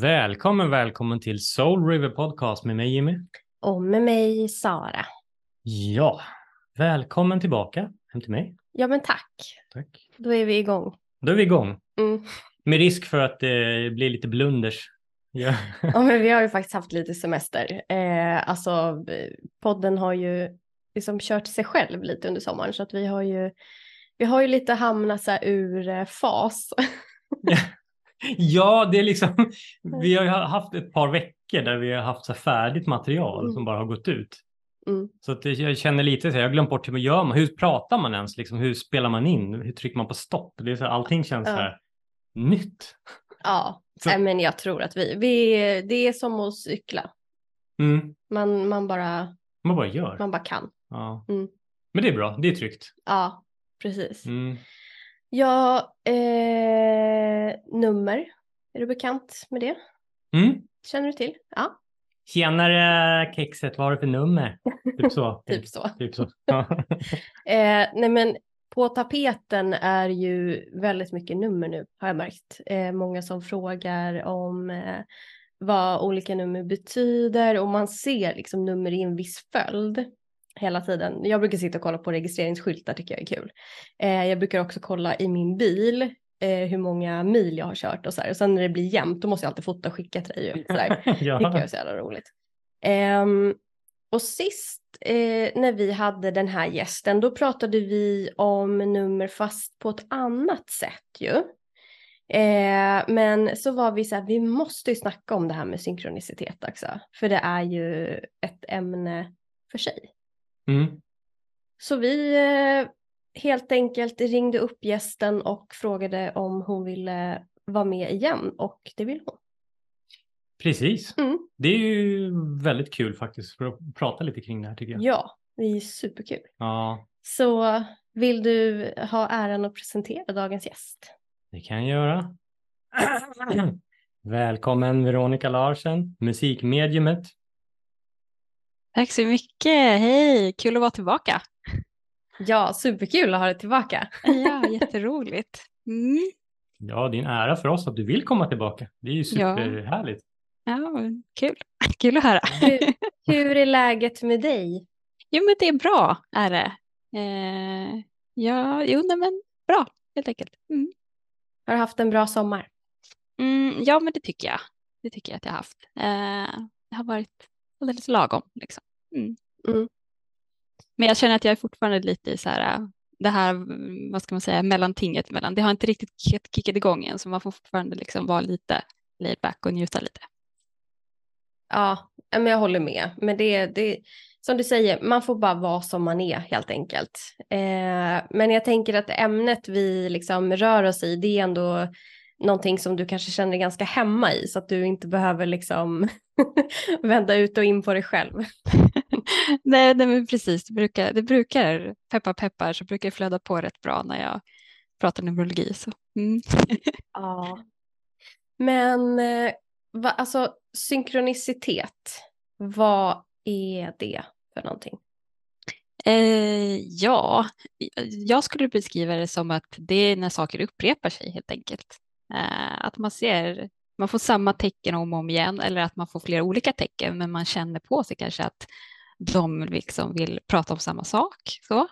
Välkommen, välkommen till Soul River Podcast med mig Jimmy. Och med mig Sara. Ja, välkommen tillbaka hem till mig. Ja men tack. Tack. Då är vi igång. Då är vi igång. Mm. Med risk för att det blir lite blunders. Ja. Ja men vi har ju faktiskt haft lite semester. Eh, alltså podden har ju liksom kört sig själv lite under sommaren så att vi har ju vi har ju lite hamnat så här ur eh, fas. Ja, det är liksom, vi har ju haft ett par veckor där vi har haft så färdigt material Mm. som bara har gått ut. Mm. Så att jag känner lite så här, jag har glömt bort hur man gör, man, hur pratar man ens, liksom, hur spelar man in, hur trycker man på stopp? Det är så här, allting känns så Ja. här nytt. Ja, Så- men jag tror att vi, vi, det är som att cykla. Mm. Man, man, bara, Man bara gör. man bara kan. Ja. Mm. Men det är bra, det är tryggt. Ja, precis. Ja, eh, nummer. Är du bekant med det? Mm. Känner du till? Ja, Tjenare kexet, vad har du för nummer? Typ så. typ så. Typ så. Eh, nej men på tapeten är ju väldigt mycket nummer nu har jag märkt. Eh, många som frågar om eh, vad olika nummer betyder och man ser liksom nummer i en viss följd hela tiden. Jag brukar sitta och kolla på registreringsskyltar tycker jag är kul. Eh, jag brukar också kolla i min bil eh, hur många mil jag har kört och så här. Och sen när det blir jämnt då måste jag alltid fota och skicka till dig. och Så där. tycker jag ja. är så jävla roligt. Ehm, och sist eh, när vi hade den här gästen då pratade vi om nummer fast på ett annat sätt ju. Eh, men så var vi så här, vi måste ju snacka om det här med synkronicitet också. För det är ju ett ämne för sig. Mm. Så vi eh, helt enkelt ringde upp gästen och frågade om hon ville vara med igen och det vill hon. Precis. Mm. Det är ju väldigt kul faktiskt för att prata lite kring det här tycker jag. Ja, det är superkul. Ja, Så vill du ha äran att presentera dagens gäst? det kan jag göra. Välkommen Veronica Larsen, musikmediumet. Tack så mycket. Hej, kul att vara tillbaka. Ja, superkul att ha dig tillbaka. Ja, jätteroligt. Mm. Ja, det är en ära för oss att du vill komma tillbaka. Det är ju Ja. superhärligt. Ja, kul. Kul att höra. Hur, hur är läget med dig? Jo, men det är bra, är det. Eh, ja, jo, nej, men bra, helt enkelt. Mm. Har du haft en bra sommar? Mm, ja, men det tycker jag. Det tycker jag att jag har haft. Eh, det har varit alldeles lagom, liksom. Mm. Mm. Men jag känner att jag är fortfarande lite i så här, äh, det här, vad ska man säga, mellantinget mellan. Det har inte riktigt kick- kickat igång än, så man får fortfarande liksom vara lite laid back och njuta lite. Ja, men jag håller med. Men det, det, som du säger, man får bara vara som man är helt enkelt. Eh, men jag tänker att ämnet vi liksom rör oss i, det är ändå någonting som du kanske känner dig ganska hemma i, så att du inte behöver liksom vända ut och in på dig själv. nej, nej, men precis. Det brukar, det brukar, peppar peppar, så brukar det flöda på rätt bra när jag pratar numerologi. Så. Mm. Ja. Men eh, va, alltså synkronicitet, vad är det för någonting? Eh, ja, jag skulle beskriva det som att det är när saker upprepar sig helt enkelt. Eh, att man ser, man får samma tecken om och om igen eller att man får flera olika tecken men man känner på sig kanske att de liksom vill prata om samma sak. Så.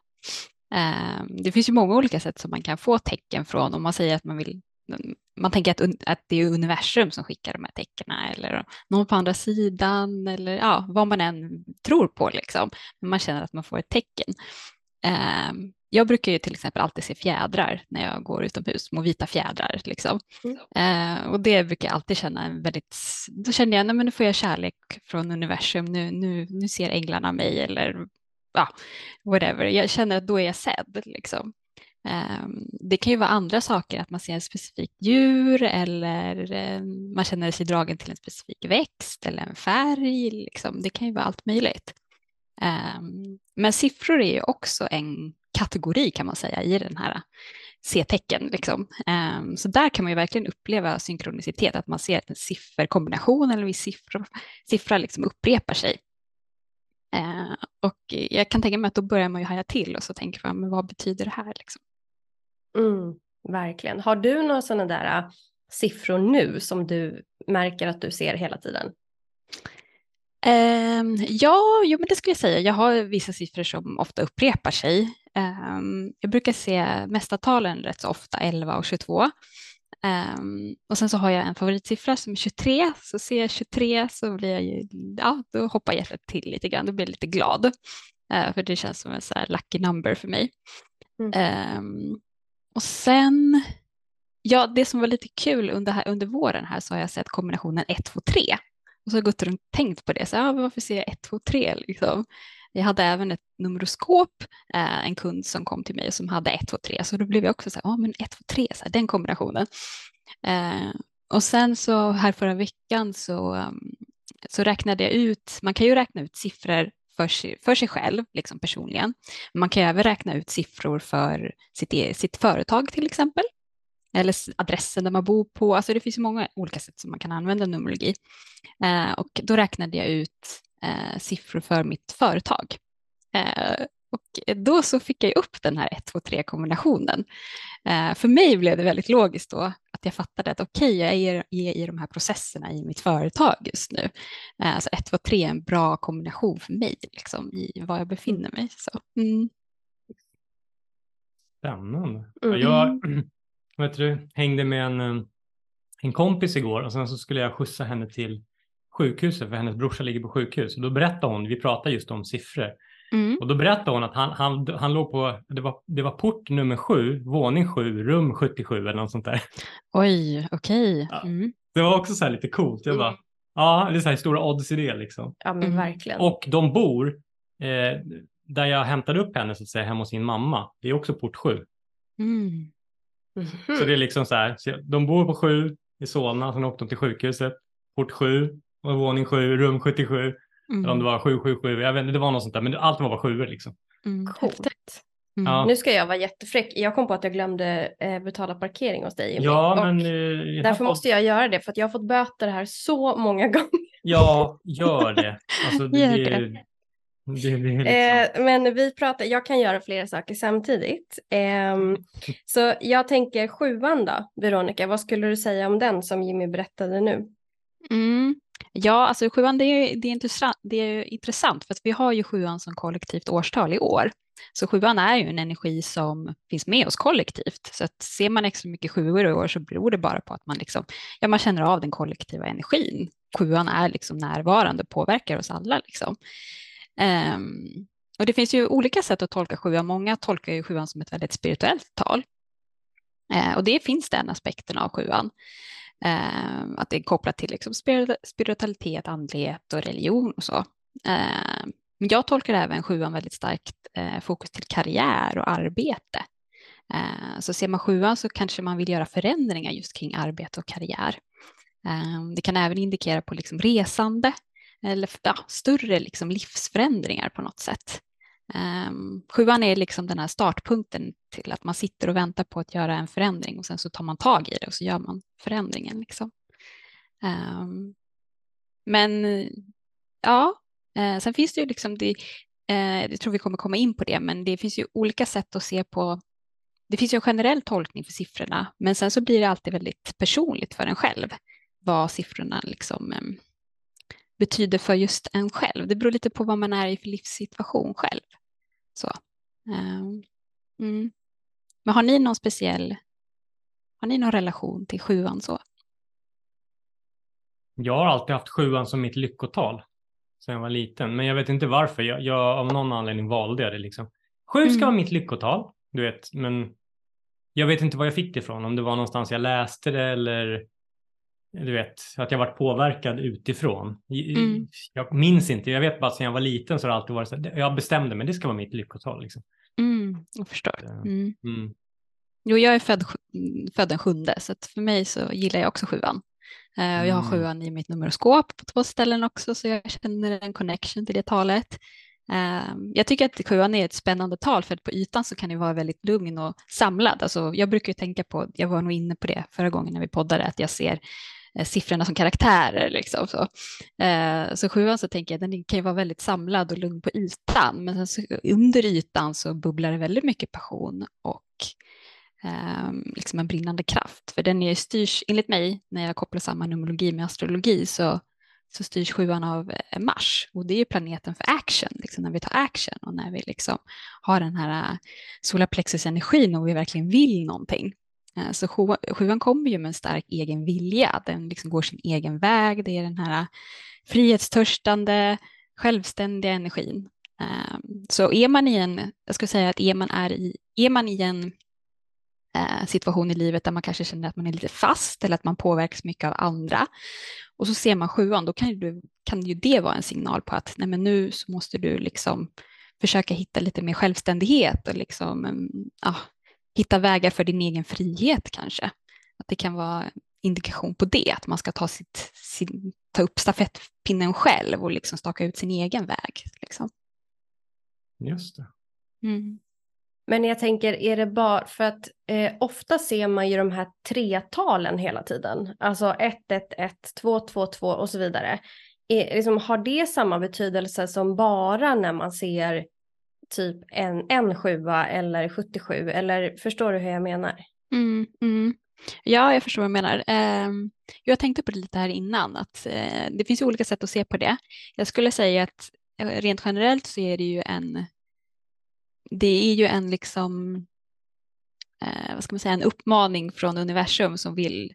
Eh, det finns ju många olika sätt som man kan få tecken från om man säger att man vill man tänker att, att det är universum som skickar de här tecknen eller någon på andra sidan eller ja, vad man än tror på liksom. Men man känner att man får ett tecken. Eh, jag brukar ju till exempel alltid se fjädrar när jag går utomhus, små vita fjädrar. Liksom. Mm. Eh, och det brukar jag alltid känna en väldigt, då känner jag, nej men nu får jag kärlek från universum, nu, nu, nu ser änglarna mig eller ja, whatever. Jag känner att då är jag sedd. Liksom. Eh, det kan ju vara andra saker, att man ser ett specifikt djur eller eh, man känner sig dragen till en specifik växt eller en färg. Liksom. Det kan ju vara allt möjligt. Um, men siffror är ju också en kategori kan man säga i den här C-tecken. Liksom. Um, så där kan man ju verkligen uppleva synkronicitet, att man ser att en sifferkombination eller en viss siffra, siffra liksom upprepar sig. Uh, och jag kan tänka mig att då börjar man ju haja till och så tänker man, men vad betyder det här? Liksom? Mm, verkligen. Har du några sådana där siffror nu som du märker att du ser hela tiden? Um, ja, jo, men det skulle jag säga. Jag har vissa siffror som ofta upprepar sig. Um, jag brukar se mästartalen rätt så ofta, 11 och 22. Um, ehm, och sen så har jag en favoritsiffra som är 23, så ser jag 23 så blir jag ju, ja, då hoppar hjärtat till lite grann, då blir jag lite glad. Uh, för det känns som en så lucky number för mig. Mm. och sen, ja, det som var lite kul under, här, under våren här så har jag sett kombinationen 1, 2, 3. Och så har jag gått runt och tänkt på det, så, ja, varför ser jag 1, 2, 3 liksom? Jag hade även ett numeroskop, eh, en kund som kom till mig som hade 1, 2, 3, så då blev jag också så här, ja men 1, 2, 3, så här, den kombinationen. Eh, och sen så här förra veckan så, um, så räknade jag ut, man kan ju räkna ut siffror för sig, för sig själv, liksom personligen. Man kan även räkna ut siffror för sitt, e-, sitt företag till exempel eller adressen där man bor på. Alltså det finns många olika sätt som man kan använda numerologi. Eh, och då räknade jag ut eh, siffror för mitt företag. Eh, och då så fick jag upp den här 1, 2, 3 kombinationen. Eh, för mig blev det väldigt logiskt då att jag fattade att okej, okay, jag är, är, i de här processerna i mitt företag just nu. Eh, alltså 1, 2, 3 är en bra kombination för mig liksom, i var jag befinner mig. Så, mm. Spännande. Mm. Jag, vet du, hängde med en, en kompis igår och sen så skulle jag skjutsa henne till sjukhuset för hennes brorsa ligger på sjukhus. Och då berättade hon, vi pratade just om siffror. Mm. Och då berättade hon att han, han, han låg på, det var, det var port nummer sju, våning sju, rum 77 eller något sånt där. Oj, okej. Okay. Mm. Det var också så här lite coolt. Jag bara, mm. ja, det är så här stora odds i det liksom. Ja, men mm. verkligen. Och de bor, eh, där jag hämtade upp henne så att säga, hemma hos sin mamma, det är också port sju. Mm. Så det är liksom så här, så de bor på sju i Solna, sen åkte de till sjukhuset, port sju, och våning sju, rum 77. Mm. Eller om det var 777, jag vet inte, det var något sånt där, men allt var bara sjuor liksom. Mm, Coolt. Mm. Ja. Nu ska jag vara jättefräck. Jag kom på att jag glömde eh, betala parkering hos dig. Ja, men, eh, därför måste jag göra det för att jag har fått böter här så många gånger. Ja, gör det. Alltså, det, gör det. Det, det liksom... eh, men vi pratar, jag kan göra flera saker samtidigt. Eh, så jag tänker sjuan då, Veronica, vad skulle du säga om den som Jimmy berättade nu? Mm. Ja, alltså sjuan det är, det, är intressant, det är intressant för att vi har ju sjuan som kollektivt årstal i år. Så sjuan är ju en energi som finns med oss kollektivt. Så att ser man extra mycket sjuor i år så beror det bara på att man, liksom, ja, man känner av den kollektiva energin. Sjuan är liksom närvarande och påverkar oss alla. Liksom. Um, och det finns ju olika sätt att tolka sjuan. Många tolkar ju sjuan som ett väldigt spirituellt tal. Uh, och det finns den aspekten av sjuan. Ehm, att det är kopplat till liksom spiritualitet, andlighet och religion och så. Ehm, men jag tolkar även sjuan väldigt starkt eh, fokus till karriär och arbete. Ehm, så ser man sjuan så kanske man vill göra förändringar just kring arbete och karriär. det kan även indikera på liksom resande eller ja, större liksom livsförändringar på något sätt. Um, sjuan är liksom den här startpunkten till att man sitter och väntar på att göra en förändring och sen så tar man tag i det och så gör man förändringen. Liksom. Um, men ja, uh, sen finns det ju liksom, det, uh, jag tror vi kommer komma in på det, men det finns ju olika sätt att se på det finns ju en generell tolkning för siffrorna, men sen så blir det alltid väldigt personligt för en själv vad siffrorna liksom um, betyder för just en själv. Det beror lite på vad man är i för livssituation själv. Så. Ehm, mm. Men har ni någon speciell, har ni någon relation till sjuan så? Jag har alltid haft sjuan som mitt lyckotal sedan jag var liten, men jag vet inte varför. Jag, jag av någon anledning valde jag det liksom. Sju ska mm. vara mitt lyckotal, du vet, men jag vet inte var jag fick det ifrån, om det var någonstans jag läste det eller du vet, att jag varit påverkad utifrån. Mm. Jag minns inte, jag vet bara att sedan jag var liten så har det alltid varit så jag bestämde mig, det ska vara mitt lyckotal. Liksom. Mm, jag förstår. Mm. Mm. Jo, jag är född, född den sjunde, så för mig så gillar jag också sjuan. Uh, och jag har mm. sjuan i mitt numeroskop på två ställen också, så jag känner en connection till det talet. Uh, jag tycker att sjuan är ett spännande tal, för att på ytan så kan det vara väldigt lugn och samlad. Alltså, jag brukar tänka på, jag var nog inne på det förra gången när vi poddade, att jag ser Eh, Eh, siffrorna som karaktärer. Liksom, så. Eh, så sjuan så tänker jag den kan ju vara väldigt samlad och lugn på ytan, men så, under ytan så bubblar det väldigt mycket passion och ehm, liksom en brinnande kraft. För den är styrs, enligt mig, när jag kopplar samman numerologi med astrologi, så, så styrs sjuan av eh, Mars. Och det är ju planeten för action, liksom när vi tar action och när vi liksom har den här solarplexusenergin solarplexus-energin och vi verkligen vill någonting. Eh, så sjuan kommer ju med en stark egen vilja, den liksom går sin egen väg, det är den här frihetstörstande, självständiga energin. Ehm, så är man i en, jag skulle säga att är man, är i, är man i en eh, situation i livet där man kanske känner att man är lite fast eller att man påverkas mycket av andra. Och så ser man sjuan, då kan ju, kan ju det vara en signal på att nej men nu så måste du liksom försöka hitta lite mer självständighet och liksom, mm, ja, hitta vägar för din egen frihet kanske. Att det kan vara indikation på det, att man ska ta, sitt, sin, ta upp stafettpinnen själv och liksom staka ut sin egen väg. Liksom. Just det. Mm. Men jag tänker, är det bara för att eh, ofta ser man ju de här tretalen hela tiden, alltså 111, 222 och så vidare. Är, liksom, har det samma betydelse som bara när man ser typ en, en sjua eller 77? Eller förstår du hur jag menar? Mm, mm. Ja, jag förstår vad du menar. Eh, jag tänkte på det lite här innan, att eh, det finns olika sätt att se på det. Jag skulle säga att eh, rent generellt så är det ju en det är ju en liksom, eh, vad ska man säga, en uppmaning från universum som vill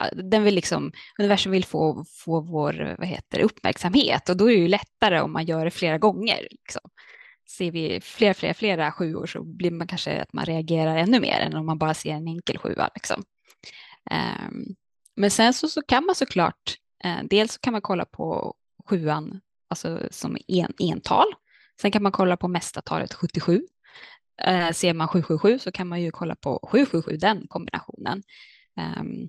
eh, den vill liksom, universum vill få, få vår vad heter, uppmärksamhet och då är det ju lättare om man gör det flera gånger. Liksom. Ser vi fler, fler, flera sjuor så blir man kanske att man reagerar ännu mer än om man bara ser en enkel sjua. Liksom. Um, men sen så, så kan man såklart, uh, dels så kan man kolla på sjuan alltså som en, ental Sen kan man kolla på mästartalet 77. Eh, ser man 777 så kan man ju kolla på 777, den kombinationen. Um,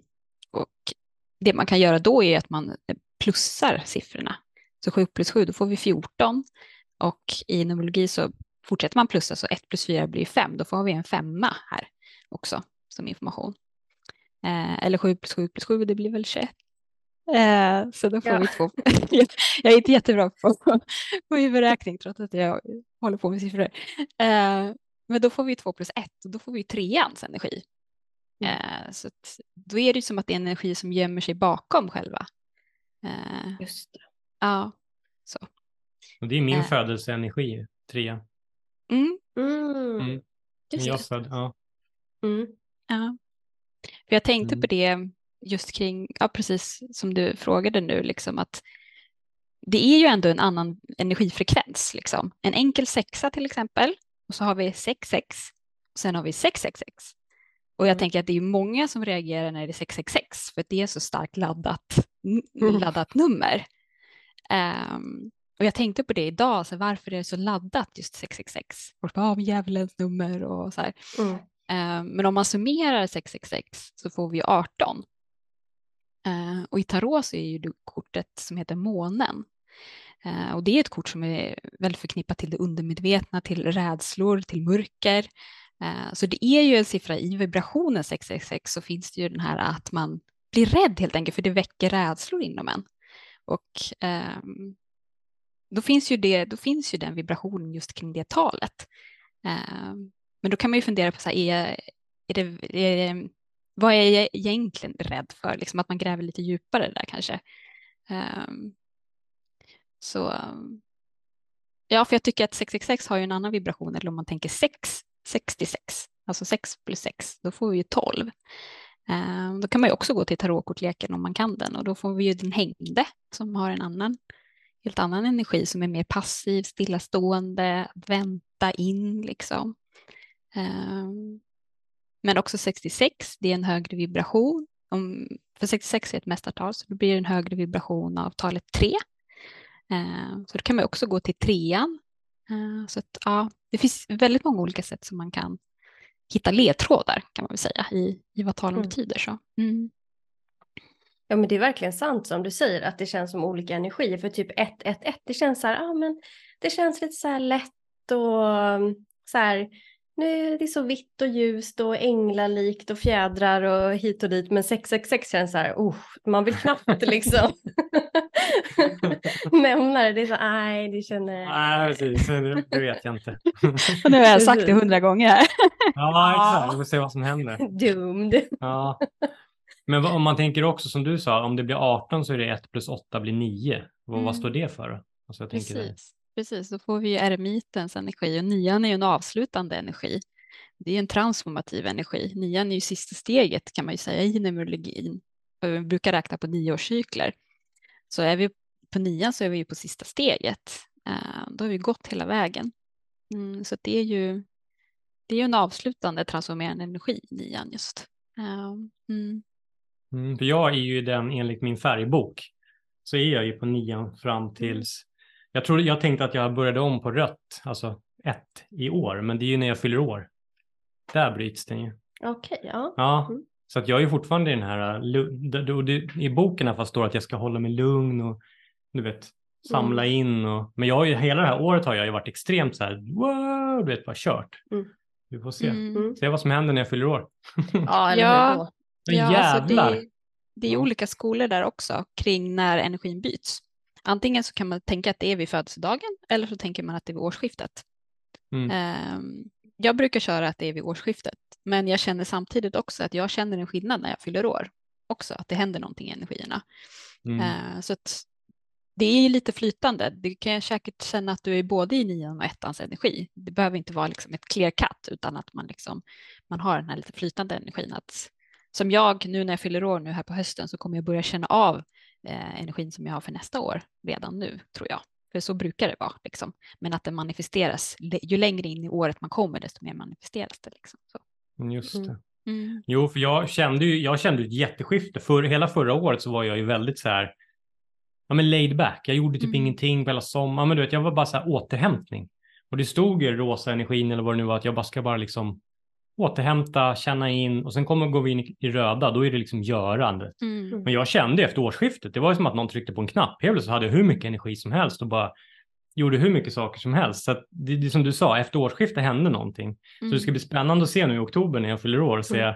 och det man kan göra då är att man plussar siffrorna. Så 7 plus 7, då får vi 14. Och i numerologi så fortsätter man plussa, så 1 plus 4 blir 5. Då får vi en femma här också som information. Eh, eller 7 plus 7 plus 7, det blir väl 21. Eh, så då får ja. vi två. jag är inte jättebra på, på huvudräkning trots att jag håller på med siffror. Eh, men då får vi två plus ett och då får vi treans energi. Mm. Eh, så att, då är det som att det är en energi som gömmer sig bakom själva. Eh, Just det. Ja, så. Och det är min eh. födelseenergi, trea. Mm. Mm. Mm. Jag född, ja. Mm. ja. För jag tänkte på det just kring, ja precis som du frågade nu, liksom att det är ju ändå en annan energifrekvens. Liksom. En enkel sexa till exempel, och så har vi 66, och sen har vi 666. Och jag mm. tänker att det är många som reagerar när det är 666, för det är så starkt laddat, mm. laddat nummer. Um, och jag tänkte på det idag, så varför är det så laddat just 666? Folk bara, ah, djävulens nummer och så här. Mm. Um, men om man summerar 666 så får vi 18. Uh, och i tarot så är ju det kortet som heter månen. Uh, och det är ett kort som är väldigt förknippat till det undermedvetna, till rädslor, till mörker. Så det är ju en siffra i vibrationen 666 så finns det ju den här att man blir rädd helt enkelt för det väcker rädslor inom en. Och um, då finns ju det, då finns ju den vibrationen just kring det talet. Ehm, men då kan man ju fundera på så här, är, är, det, är det vad är jag egentligen rädd för? Liksom att man gräver lite djupare där kanske. Ehm, så ja, för jag tycker att 666 har ju en annan vibration, eller om man tänker 6, 66, alltså 6 plus 6, då får vi ju 12. Ehm, då kan man ju också gå till tarotkortleken om man kan den och då får vi ju den hängde som har en annan, helt annan energi som är mer passiv, stillastående, vänta in liksom. Um, men också 66, det är en högre vibration. Om, för 66 är ett mästartal, så då blir det en högre vibration av talet 3. Eh, så då kan man också gå till trean. Eh, så att, ja, det finns väldigt många olika sätt som man kan hitta ledtrådar kan man väl säga i, i vad talen mm. betyder. Så. Mm. Ja men det är verkligen sant som du säger att det känns som olika energier. För typ 111 det känns så här, ah, men det känns lite så här lätt och så här nu är det så vitt och ljust och änglalikt och fjädrar och hit och dit. Men 666 känns så här, oh, man vill knappt liksom nämna det. Det är så, nej, det känner... Nej, precis. Det, vet jag inte. Och nu har jag sagt det hundra gånger. Ja, exakt. Vi får se vad som händer. Doomed. Ja. Men vad- om man tänker också som du sa, om det blir 18 så är det 1 plus 8 blir 9. Vad, Mm. vad står det för? Alltså tänker det. Precis. Precis, då får vi ju eremitens energi och nian är ju en avslutande energi. Det är en transformativ energi. Nian är ju sista steget kan man ju säga i numerologin. Vi brukar räkna på nioårscykler. Så är vi på nian så är vi ju på sista steget. Eh, Då har vi gått hela vägen. Mm, Så det är ju det är ju en avslutande transformerande energi, nian just. Eh, Mm. Mm, för jag är ju den enligt min färgbok. Så är jag ju på nian fram tills... Jag, tror, jag tänkte att jag började om på rött, alltså ett i år. Men det är ju när jag fyller år. Där bryts den ju. Okej, ja. Ja, Mm. så att jag är fortfarande i den här... det- I boken i alla fall står att jag ska hålla mig lugn och du vet, samla in. Och, men jag har ju, hela det här året har jag ju varit extremt så här, wow, du vet, bara kört. Mm. Vi får se. Mm. Mm. Se vad som händer när jag fyller år. Ja, eller Ja. Men Ja, alltså det, det är olika skolor där också kring när energin byts. Antingen så kan man tänka att det är vid födelsedagen eller så tänker man att det är vid årsskiftet. Mm. Ehm, jag brukar köra att det är vid årsskiftet, men jag känner samtidigt också att jag känner en skillnad när jag fyller år också, att det händer någonting i energierna. Mm. Eh, så det är ju lite flytande. Du kan säkert känna att du är både i nian och ettans energi. Det behöver inte vara liksom ett clear cut utan att man, liksom, man har den här lite flytande energin. Att, som jag nu när jag fyller år nu här på hösten så kommer jag börja känna av eh, energin som jag har för nästa år redan nu tror jag. För så brukar det vara. Liksom. Men att det manifesteras, ju längre in i året man kommer desto mer manifesteras det. Liksom. Så. Just Mm. det. Mm. Jo, för jag kände ju jag kände ett jätteskifte. För, hela förra året så var jag ju väldigt så här, ja men laid back. Jag gjorde typ Mm. ingenting på hela sommaren. Men du vet, jag var bara så här återhämtning. Och det stod ju rosa energin eller vad det nu var, att jag bara ska bara liksom återhämta, känna in och sen kommer går vi in i- röda, då är det liksom görandet. Mm. Men jag kände efter årsskiftet, det var ju som att någon tryckte på en knapp. Helt plötsligt hade jag hur mycket energi som helst och bara gjorde hur mycket saker som helst. Så att det, det är som du sa, efter årsskiftet hände någonting. Så det ska bli spännande att se nu i oktober när jag fyller år och se Mm.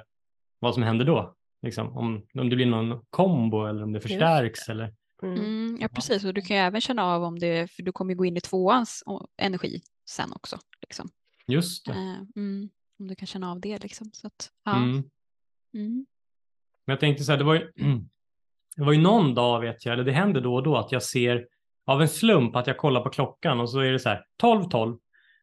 vad som händer då. Liksom, om, om det blir någon kombo eller om det förstärks. Eller, Mm. Mm, ja, precis. Och du kan ju även känna av om det, för du kommer ju gå in i tvåans energi sen också. Liksom. just det. Eh, mm, om du kan känna av det liksom. Så att, ja. Mm. Mm. Men jag tänkte så här, det var, ju, det var ju någon dag vet jag, eller det händer då och då att jag ser av en slump att jag kollar på klockan och så är det så här 12, 12.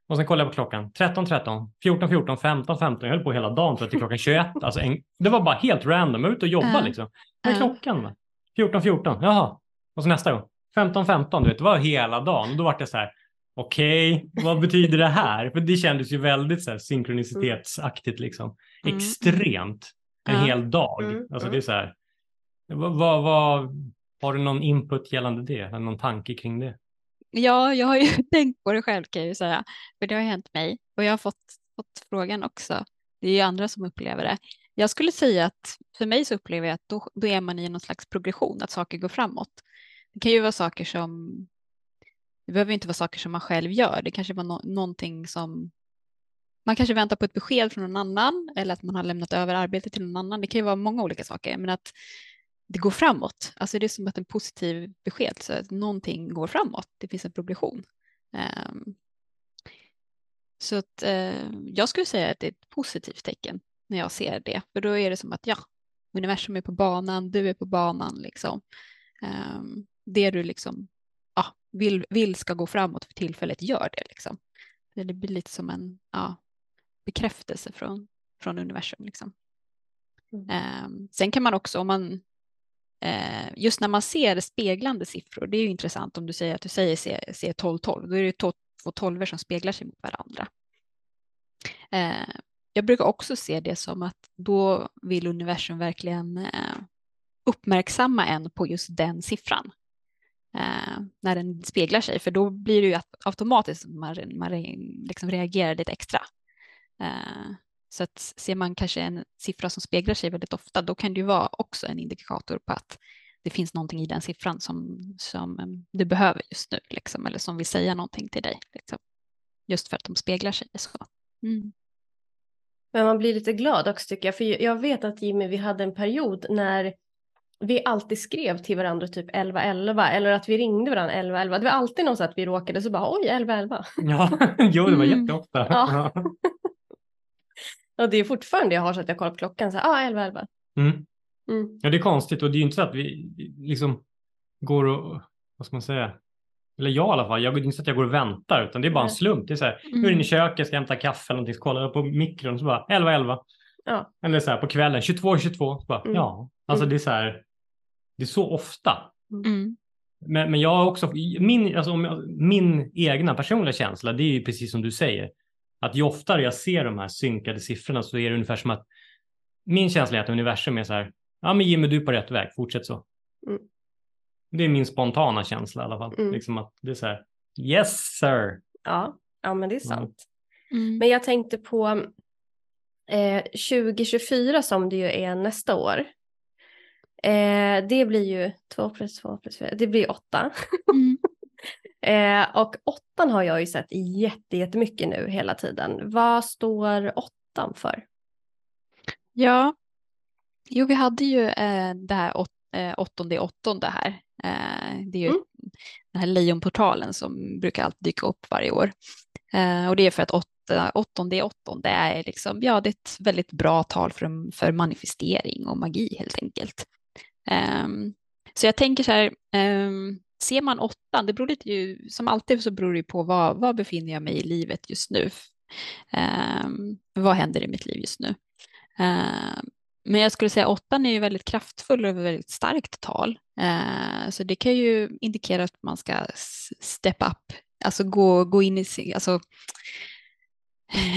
Och sen kollar jag på klockan 13, 13, 14, 14, 15, 15. Jag höll på hela dagen för att till klockan 21. Alltså en, det var bara helt random. Jag var ute och jobbade Ja. liksom. Vad är Ja. klockan? va? 14, 14. Jaha. Och så nästa gång. 15, 15. Du vet, det var hela dagen. Och då var det så här. Okej, vad betyder det här? För det kändes ju väldigt så här synkronicitetsaktigt liksom. Mm. Extremt. En Ja. hel dag. Mm, Alltså mm. det är så här. Vad, vad, vad, har du någon input gällande det? Eller någon tanke kring det? Ja, jag har ju tänkt på det själv kan jag ju säga. För det har hänt mig. Och jag har fått, fått frågan också. Det är ju andra som upplever det. Jag skulle säga att för mig så upplever jag att då, då är man i någon slags progression, att saker går framåt. Det kan ju vara saker som, det behöver inte vara saker som man själv gör. Det kanske var no, någonting som, man kanske väntar på ett besked från någon annan eller att man har lämnat över arbetet till någon annan. Det kan ju vara många olika saker, men att det går framåt. Alltså det är som att en positiv besked, så att någonting går framåt. Det finns en progression. Um, så att uh, jag skulle säga att det är ett positivt tecken när jag ser det, för då är det som att ja, universum är på banan, du är på banan liksom. Um, det du liksom vill, vill ska gå framåt för tillfället gör det liksom. Det blir lite som en ja, bekräftelse från, från universum liksom. Mm. Ehm, sen kan man också om man eh, just när man ser speglande siffror, det är ju intressant om du säger att du säger C, C12, 12, då är det to- två tolvor som speglar sig mot varandra. Eh, jag brukar också se det som att då vill universum verkligen eh, uppmärksamma en på just den siffran. Eh, när den speglar sig, för då blir det ju att automatiskt man, man liksom reagerar lite extra. Eh, så att ser man kanske en siffra som speglar sig väldigt ofta, då kan det ju vara också en indikator på att det finns någonting i den siffran som, som eh, du behöver just nu, liksom, eller som vill säga någonting till dig. Liksom. Just för att de speglar sig så. Mm. Men man blir lite glad också tycker jag. För jag vet att Jimmy, vi hade en period när vi alltid skrev till varandra typ 11-11 eller att vi ringde varandra 11-11. Det var alltid något så att vi råkade så bara oj 11-11. Ja, jo det var Mm. jätteofta. Ja. Ja. Och det är fortfarande jag har så att jag kollar på klockan så här, ah 11-11. Mm. Mm. Ja, det är konstigt och det är ju inte så att vi liksom går och, vad ska man säga, eller jag i alla fall, jag, det är inte så att jag går och väntar utan det är bara en slump. Det är så här, nu är Mm. det i köket, ska hämta kaffe eller någonting, så kollar jag på mikron så bara 11-11. Ja. Eller så här på kvällen, 22-22, så bara Mm. ja. Alltså Mm. det är så här, det är så ofta. Mm. Men, men jag har också, min, alltså, om jag, min egna personliga känsla, det är ju precis som du säger. Att ju oftare jag ser de här synkade siffrorna så är det ungefär som att min känsla är att universum är så här, ja men Jimmy du är på rätt väg, fortsätt så. Mm. Det är min spontana känsla i alla fall. Mm. Liksom att det är så här, yes sir. Ja. ja, men det är sant. Mm. Men jag tänkte på eh, 2024 som det ju är nästa år. Eh, det blir ju 2 plus 2 plus 4, det blir 8. Mm. Eh, och 8 har jag ju sett jätte, jättemycket nu hela tiden. Vad står 8 för? Ja, jo vi hade ju eh, det här åt, eh, åttonde åttonde här. Eh, det är ju Mm. den här lejonportalen som brukar alltid dyka upp varje år. Eh, och det är för att åtta, åttonde åttonde är liksom, ja det är ett väldigt bra tal för, för manifestering och magi helt enkelt. Um, så jag tänker så här, um, ser man åttan, det beror lite ju, som alltid så beror det på vad, vad befinner jag mig i livet just nu. Um, vad händer i mitt liv just nu? Men jag skulle säga åttan är ju väldigt kraftfull och väldigt starkt tal. Så det kan ju indikera att man ska step up, alltså gå, gå in i sin, alltså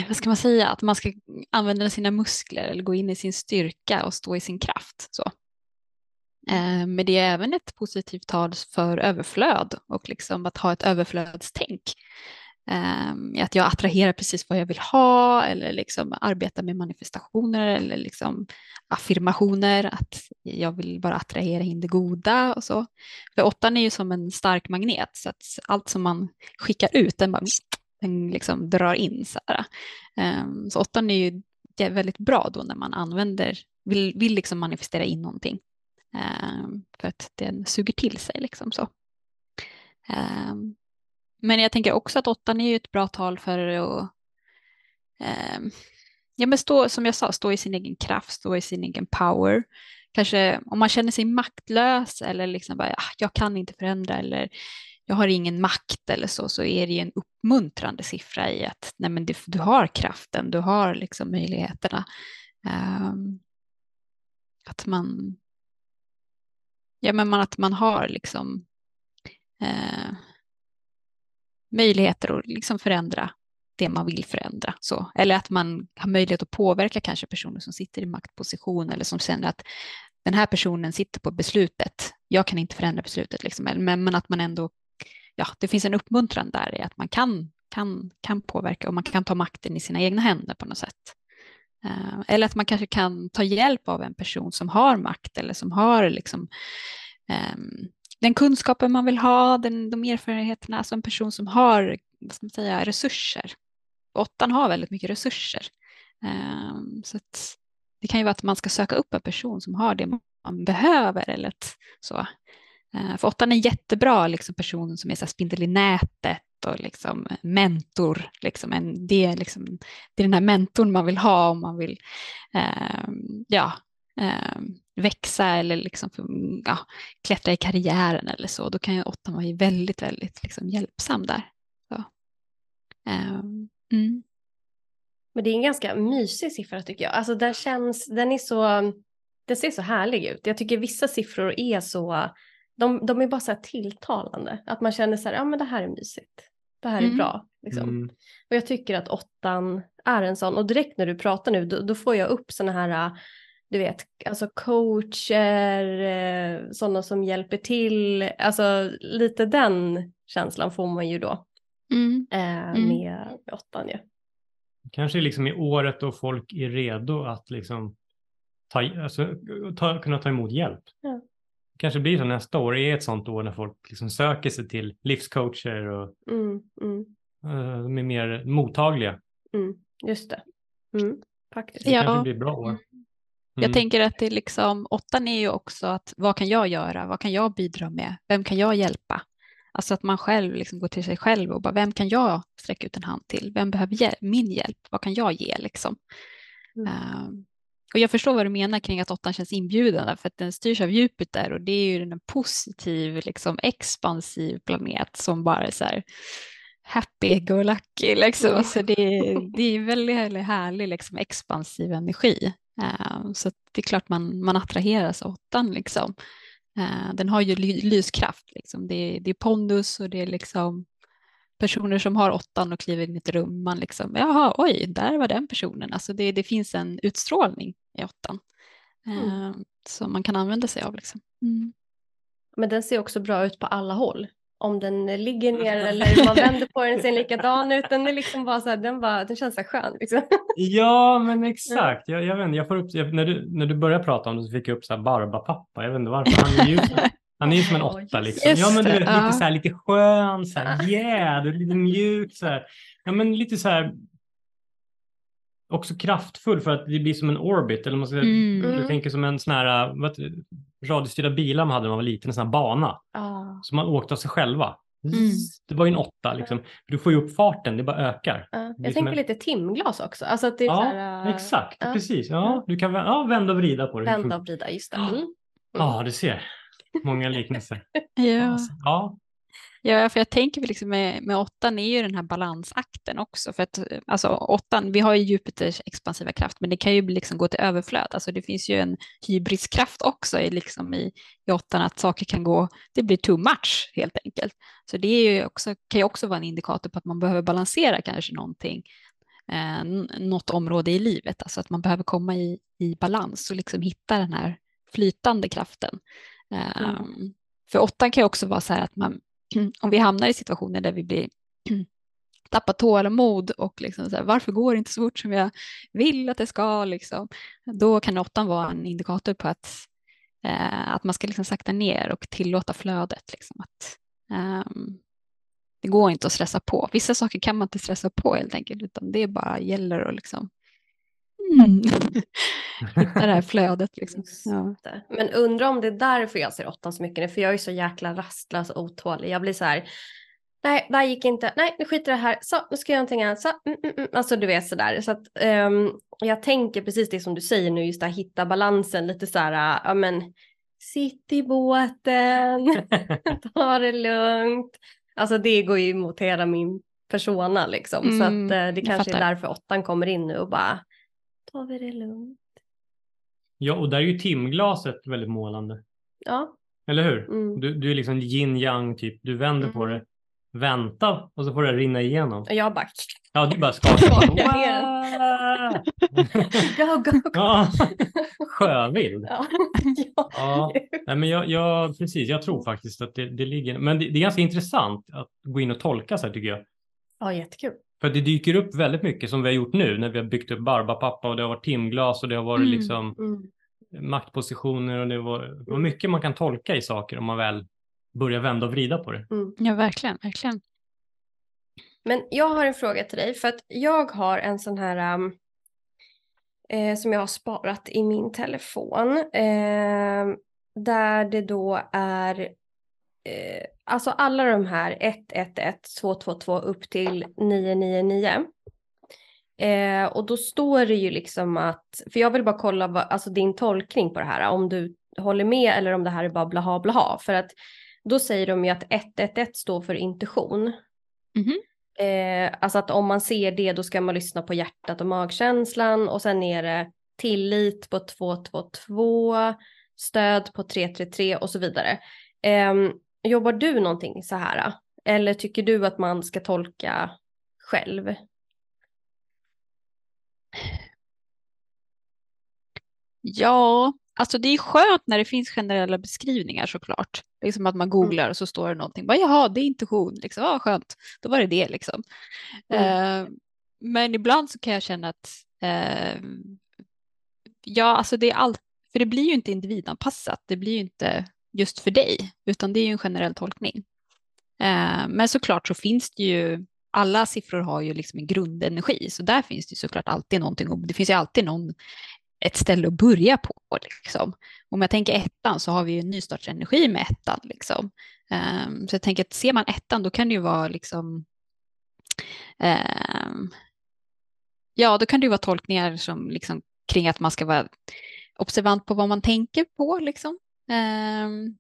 vad ska man säga, att man ska använda sina muskler eller gå in i sin styrka och stå i sin kraft. Så. Eh, men det är även ett positivt tal för överflöd och liksom att ha ett överflödstänk. Ehm, att jag attraherar precis vad jag vill ha eller liksom arbeta med manifestationer eller liksom affirmationer, att jag vill bara attrahera in det goda och så. För åttan är ju som en stark magnet så att allt som man skickar ut den bara den liksom drar in. Så, här. Ehm, så åttan är ju väldigt bra då när man använder, vill, vill liksom manifestera in någonting. Ehm, för att den suger till sig liksom så. Ehm, men jag tänker också att åttan är ju ett bra tal för att ehm, ja, men stå, som jag sa, stå i sin egen kraft, stå i sin egen power. Kanske om man känner sig maktlös eller liksom bara, ah, jag kan inte förändra eller jag har ingen makt eller så, så är det ju en uppmuntrande siffra i att nej, men du, du har kraften, du har liksom möjligheterna. Um, att man, ja men man, att man har liksom eh, möjligheter att liksom förändra det man vill förändra. Så. Eller att man har möjlighet att påverka kanske personer som sitter i maktposition eller som känner att den här personen sitter på beslutet. Jag kan inte förändra beslutet, liksom. men, men att man ändå, ja, det finns en uppmuntran där i att man kan, kan, kan påverka och man kan ta makten i sina egna händer på något sätt. Eh, eller att man kanske kan ta hjälp av en person som har makt eller som har liksom, um, den kunskapen man vill ha, den, de erfarenheterna, alltså en person som har vad ska man säga, resurser. Åttan har väldigt mycket resurser. Um, så det kan ju vara att man ska söka upp en person som har det man behöver. Eller ett, så. Uh, för åttan är en jättebra liksom, person som är så här, spindel i nätet och liksom, mentor. Liksom, en, det, är liksom, det är den här mentorn man vill ha om man vill eh, ja, eh, växa eller liksom, ja, klättra i karriären eller så, då kan ju åttan vara väldigt, väldigt liksom, hjälpsam där. Så. Ehm, mm. Men det är en ganska mysig siffra tycker jag. Alltså den känns, den är så, den ser så härlig ut. Jag tycker vissa siffror är så, de, de är bara så här tilltalande. Att man känner så här, ja men det här är mysigt. Det här är Mm. bra. Liksom. Mm. Och jag tycker att åttan är en sån, och direkt när du pratar nu, då, då får jag upp såna här, du vet, alltså coacher, eh, sådana som hjälper till, alltså lite den känslan får man ju då Mm. eh, Mm. med åttan ju. Kanske liksom i året då folk är redo att liksom ta, alltså, ta, kunna ta emot hjälp. Ja. Kanske blir så nästa år är ett sånt år när folk liksom söker sig till livscoacher och Mm, mm, uh, de är mer mottagliga. mm, just det. Mm. Faktiskt. Det Ja. kanske blir bra år. Jag Mm. tänker att det är liksom, åttan är ju också att vad kan jag göra? Vad kan jag bidra med? Vem kan jag hjälpa? Alltså att man själv liksom går till sig själv och bara, vem kan jag sträcka ut en hand till? Vem behöver hjäl- min hjälp? Vad kan jag ge liksom? Mm. Ehm, och jag förstår vad du menar kring att åttan känns inbjudande för att den styrs av Jupiter och det är ju en positiv, liksom expansiv planet som bara är så här happy go lucky liksom. Mm. Så det, är- det är väldigt, väldigt härlig liksom expansiv energi. Ehm, så det är klart man, man attraheras av åttan liksom. Ehm, den har ju ly, lyskraft liksom. Det, är- det är pondus och det är liksom personer som har åttan och kliver in i ett rum, man liksom, jaha, oj, där var den personen. Alltså det, det finns en utstrålning i åttan Mm. eh, som man kan använda sig av. Liksom. Mm. Men den ser också bra ut på alla håll. Om den ligger ner eller man vänder på den ser den likadan ut. Den är liksom bara så här, den, bara, den känns så här skön. Liksom. Ja, men exakt. Jag, jag, vet, jag får upp, jag, när, du, när du började prata om det så fick jag upp så här Barbapappa. Jag vet inte varför. Han är ju, han är ju som en Ja, åtta liksom. Just Ja, men du vet, ja. lite så här, lite skön, så här, yeah, du är lite mjuk så här. Ja, men lite så här. Också kraftfull för att det blir som en orbit. Eller man ska, Mm. Jag Mm. tänker som en sån här, det? radiostyrda bilar man hade när man var liten, en sån här bana. Ah, Så man åkte av sig själva. Mm. Det var ju en åtta liksom. Du får ju upp farten, det bara ökar. ja. Är Jag tänker en- lite timglas också. Alltså att det är Ja, här, äh, exakt. ja. Precis. Ja, du kan ja, vända och vrida på det. vända och vrida, just det. Mm. Ja, du ser. Många liknelser. Ja. Alltså, Ja, Ja, för jag tänker liksom med, med åttan är ju den här balansakten också. För att alltså åttan, vi har ju Jupiters expansiva kraft, men det kan ju liksom gå till överflöd. Alltså det finns ju en hybriskraft också i, liksom i, i åttan, att saker kan gå, det blir too much helt enkelt. Så det är ju också, kan ju också vara en indikator på att man behöver balansera kanske någonting, eh, något område i livet. Alltså att man behöver komma i, i balans och liksom hitta den här flytande kraften. Mm. Ehm, för åttan kan ju också vara så här att man om vi hamnar i situationer där vi blir tappar tålamod och liksom så här, varför går det inte så fort som jag vill att det ska, liksom, då kan åttan vara en indikator på att, eh, att man ska liksom sakta ner och tillåta flödet. Liksom, att, um, det går inte att stressa på. Vissa saker kan man inte stressa på helt enkelt, utan det bara gäller att liksom, mm, hitta det här flödet. Liksom. Ja. Men undrar om det är därför jag ser åttan så mycket nu, för jag är så jäkla rastlös och otålig. Jag blir så här, nej, det här gick inte, nej, nu skiter det här, så, nu ska jag göra någonting annat, så, mm, mm, mm. alltså du vet sådär. Så att ehm, jag tänker precis det som du säger nu, just det här hitta balansen, lite så här, ja men, sitt i båten, ta det lugnt. Alltså det går ju emot hela min persona liksom, så att Mm, eh, det kanske är därför åttan kommer in nu och bara, tar vi det lugnt. ja, och där är ju timglaset väldigt målande. Ja. Eller hur? Mm. Du, du är liksom yin yang typ. Du vänder på Mhm. det, vänta och så får det rinna igenom. Och jag bara, Ja, du bara skakar. Go, go, go. Ja, sjövild. Ja. ja. Ja, nej, men jag, jag, precis, jag tror faktiskt att det, det ligger, men det, det är ganska intressant att gå in och tolka så här tycker jag. ja, jättekul. För det dyker upp väldigt mycket som vi har gjort nu när vi har byggt upp Barbapappa och det har varit timglas och det har varit Mm. liksom Mm. maktpositioner och det var, det var mycket man kan tolka i saker om man väl börjar vända och vrida på det. Mm. ja, verkligen. verkligen. Men jag har en fråga till dig, för att jag har en sån här um, eh, som jag har sparat i min telefon. Eh, där det då är eh, alltså alla de här 111, 222 upp till 999. Eh, och då står det ju liksom att, för jag vill bara kolla vad, alltså din tolkning på det här, om du håller med eller om det här är bara blaha blaha. För att då säger de ju att 111 står för intuition. Mhm. Eh, alltså att om man ser det då ska man lyssna på hjärtat och magkänslan och sen är det tillit på 222, stöd på 333 och så vidare. Eh, jobbar du någonting så här? Eller tycker du att man ska tolka själv? Ja, alltså det är skönt när det finns generella beskrivningar såklart. Liksom att man googlar och så står det någonting. Bara, Jaha, det är intuition. Liksom, ja, skönt, då var det det liksom. Eh, men ibland så kan jag känna att eh, ja, alltså det är allt, för det blir ju inte individanpassat. Det blir ju inte just för dig, utan det är ju en generell tolkning. Eh, men såklart så finns det ju alla siffror har ju liksom en grundenergi, så där finns det såklart alltid någonting, det finns ju alltid någon, ett ställe att börja på. Liksom. Om jag tänker ettan så har vi ju nystartsenergi med ettan. Liksom. Eh, så jag tänker att ser man ettan då kan det ju vara liksom um, Ja, då kan det ju vara tolkningar som liksom kring att man ska vara observant på vad man tänker på, liksom. Um,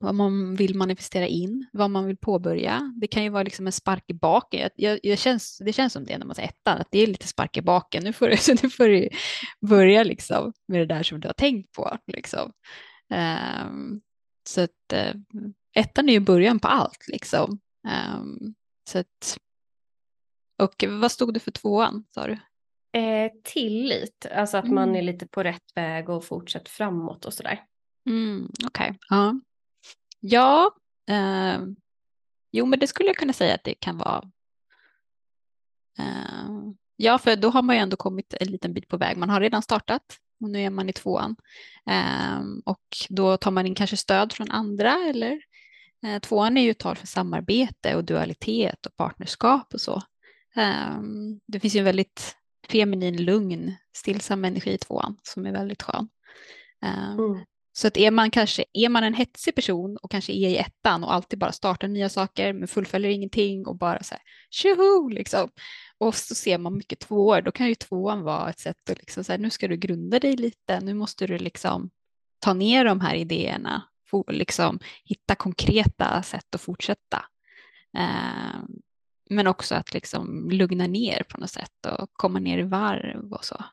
vad man vill manifestera in, vad man vill påbörja. Det kan ju vara liksom en spark i baken. Jag, jag, känns, det känns som det när man säger ettan, att det är lite spark i baken. Nu får du, så nu får du börja liksom med det där som du har tänkt på. Liksom. Um, så att uh, ettan är ju början på allt. Liksom. Um, så att, och vad stod det för tvåan, sa du? Eh, tillit, alltså att mm. man är lite på rätt väg och fortsätter framåt och sådär. Mm, Okej, okay. ja. Ja, eh, jo men det skulle jag kunna säga att det kan vara. Eh, ja, för då har man ju ändå kommit en liten bit på väg. Man har redan startat och nu är man i tvåan. Eh, och då tar man in kanske stöd från andra eller eh, tvåan är ju tal för samarbete och dualitet och partnerskap och så. Ehm, det finns ju en väldigt feminin, lugn, stillsam energi i tvåan som är väldigt skön. Ehm, mm. Så att är man kanske är man en hetsig person och kanske är i ettan och alltid bara startar nya saker men fullföljer ingenting och bara så här tjoho liksom. Och så ser man mycket tvåor, då kan ju tvåan vara ett sätt att liksom så här, nu ska du grunda dig lite, nu måste du liksom ta ner de här idéerna, liksom hitta konkreta sätt att fortsätta. Eh, men också att liksom lugna ner på något sätt och komma ner i varv och så.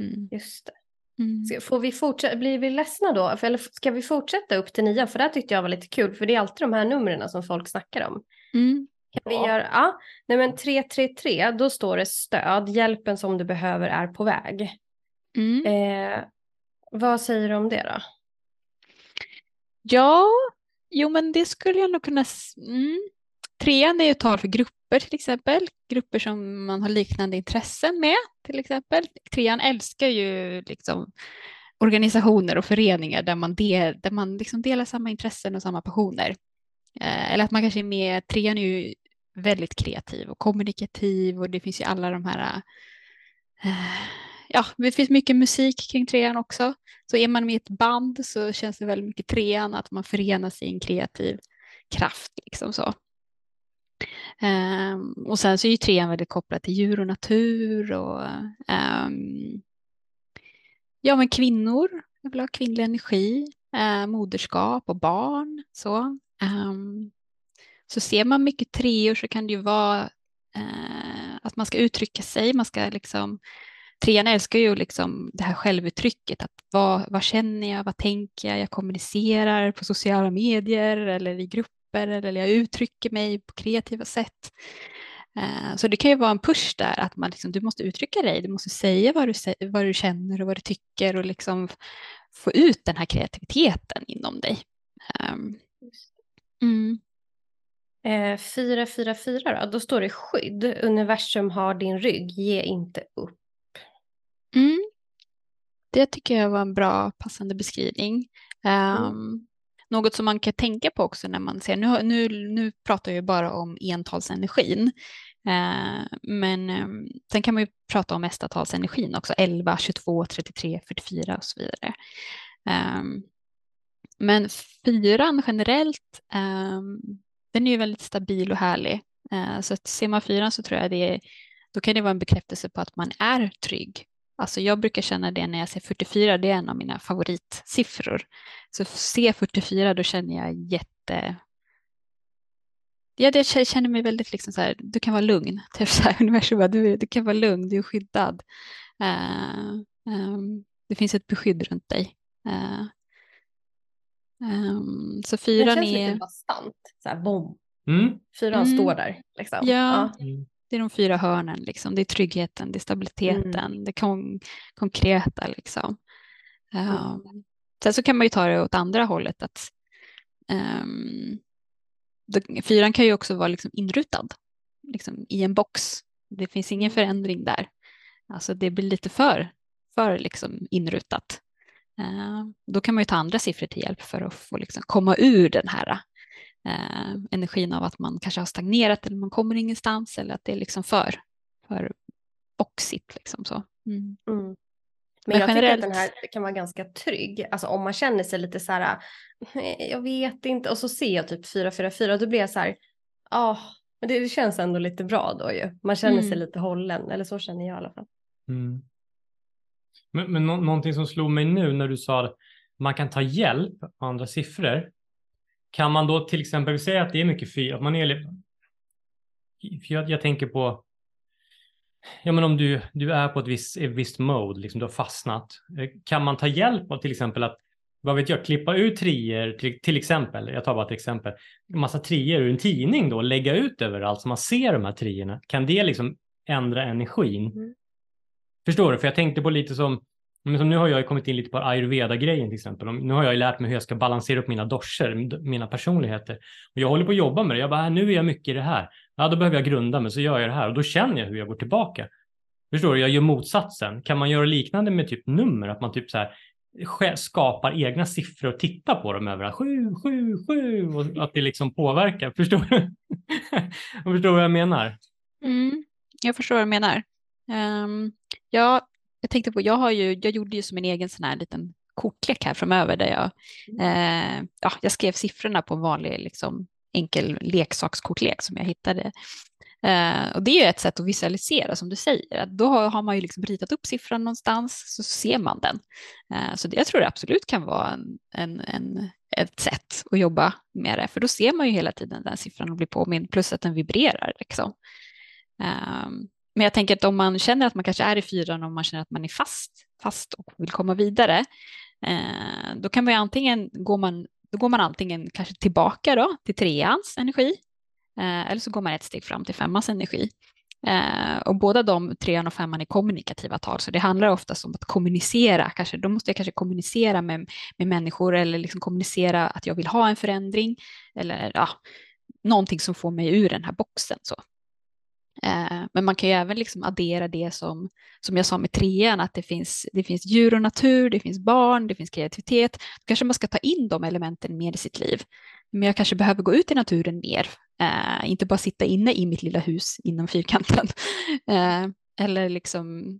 Mm. Just det. Mm. Får vi fortsätta, blir vi ledsna då? Eller ska vi fortsätta upp till nian? För det tyckte jag var lite kul, för det är alltid de här numren som folk snackar om. Mm. Kan vi ja. göra, ja, nej men 333, då står det stöd, hjälpen som du behöver är på väg. Mm. Eh, vad säger du om det då? Ja, jo men det skulle jag nog kunna, mm. Trean är ju tal för grupper till exempel, grupper som man har liknande intressen med till exempel. Trean älskar ju liksom organisationer och föreningar där man, del, där man liksom delar samma intressen och samma passioner. Eh, eller att man kanske är med, trean är ju väldigt kreativ och kommunikativ och det finns ju alla de här eh, ja, det finns mycket musik kring trean också. Så är man med i ett band så känns det väldigt mycket trean, att man förenas i en kreativ kraft. Liksom så. Um, och sen så är ju trean väldigt kopplad till djur och natur och um, ja, men kvinnor, jag vill ha kvinnlig energi, uh, moderskap och barn. Så. Um, så ser man mycket treor så kan det ju vara uh, att man ska uttrycka sig, man ska liksom Trean älskar ju liksom det här självuttrycket, att vad, vad känner jag, vad tänker jag, jag kommunicerar på sociala medier eller i grupp grupper eller jag uttrycker mig på kreativa sätt. Eh, så det kan ju vara en push där att man liksom, du måste uttrycka dig, du måste säga vad du, vad du känner och vad du tycker och liksom få ut den här kreativiteten inom dig. Ehm, mm. Eh, 444 då, då står det skydd, universum har din rygg, ge inte upp. Mm. Det tycker jag var en bra passande beskrivning. Um, mm. Något som man kan tänka på också när man ser, nu, nu, nu pratar jag ju bara om entalsenergin, eh, men eh, sen kan man ju prata om mestatalsenergin också, 11, 22, 33, 44 och så vidare. Eh, men fyran generellt, ehm, den är ju väldigt stabil och härlig. Eh, så att ser man fyran så tror jag det är, då kan det vara en bekräftelse på att man är trygg Alltså jag brukar känna det när jag ser 44, det är en av mina favoritsiffror. Så se 44 då känner jag jätte... Ja, jag känner mig väldigt liksom så här, du kan vara lugn. Typ så här, universum, du, du kan vara lugn, du är skyddad. Uh, um, det finns ett beskydd runt dig. Uh, um, så fyran är... Det känns lite bastant, så här bom. Mm. Fyran mm. står där. Liksom. Ja. ja. Mm. Det är de fyra hörnen, liksom. det är tryggheten, det är stabiliteten, mm. det kon konkreta. Liksom. Um, sen så kan man ju ta det åt andra hållet. att um, det, Fyran kan ju också vara liksom inrutad liksom, i en box. Det finns ingen mm. förändring där. Alltså det blir lite för, för liksom inrutat. Uh, då kan man ju ta andra siffror till hjälp för att få liksom komma ur den här eh, energin av att man kanske har stagnerat eller man kommer ingenstans eller att det är liksom för, för boxigt. Liksom så. Mm. Mm. Men, Men jag generellt- tycker att den här kan vara ganska trygg. Alltså om man känner sig lite så här, "Nej, jag vet inte. Och så ser jag typ 444 då blir jag så här, ja, men det, det känns ändå lite bra då ju. Man känner sig Mm. lite hållen, eller så känner jag i alla fall. Mm. Men, men nå- någonting som slog mig nu när du sa att man kan ta hjälp av andra siffror. Kan man då till exempel säga att det är mycket fyra, att man är för jag, jag tänker på Ja, men om du, du är på ett visst, ett visst mode, liksom du har fastnat, eh, kan man ta hjälp av till exempel att, vad vet jag, klippa ut trier, till, till exempel, jag tar bara ett exempel, en massa trier ur en tidning då, lägga ut överallt så man ser de här trierna. Kan det liksom ändra energin? Mm. Förstår du? För jag tänkte på lite som, men som nu har jag ju kommit in lite på ayurveda-grejen till exempel. Nu har jag ju lärt mig hur jag ska balansera upp mina doscher, mina personligheter. Och jag håller på att jobba med det. Jag bara, äh, nu är jag mycket i det här. Ja, då behöver jag grunda mig, så gör jag det här. Och då känner jag hur jag går tillbaka. Förstår du? Jag gör motsatsen. Kan man göra liknande med typ nummer? Att man typ så här skapar egna siffror och tittar på dem överallt. Sju, sju, sju. Och att det liksom påverkar. Förstår du? Jag förstår vad jag menar? Mm, jag förstår vad du menar. Um, ja, jag tänkte på, jag, har ju, jag gjorde ju som en egen sån här liten kortlek här framöver där jag, eh, ja, jag skrev siffrorna på en vanlig liksom, enkel leksakskortlek som jag hittade. Eh, och det är ju ett sätt att visualisera som du säger. Att då har, har man ju liksom ritat upp siffran någonstans så ser man den. Eh, så det, jag tror det absolut kan vara en, en, en, ett sätt att jobba med det. För då ser man ju hela tiden den siffran och blir påmind plus att den vibrerar. Liksom. Um, men jag tänker att om man känner att man kanske är i fyran och man känner att man är fast, fast och vill komma vidare, eh, då kan man ju antingen, går man, då går man antingen kanske tillbaka då till treans energi, eh, eller så går man ett steg fram till femmans energi. Eh, och båda de, trean och femman, är kommunikativa tal, så det handlar oftast om att kommunicera. Kanske, då måste jag kanske kommunicera med, med människor eller liksom kommunicera att jag vill ha en förändring eller ja, någonting som får mig ur den här boxen. Så. Eh, Men man kan ju även liksom addera det som, som jag sa med trean, att det finns, det finns djur och natur, det finns barn, det finns kreativitet. Då kanske man ska ta in de elementen mer i sitt liv. Men jag kanske behöver gå ut i naturen mer, eh, inte bara sitta inne i mitt lilla hus inom fyrkanten. Eh, eller liksom,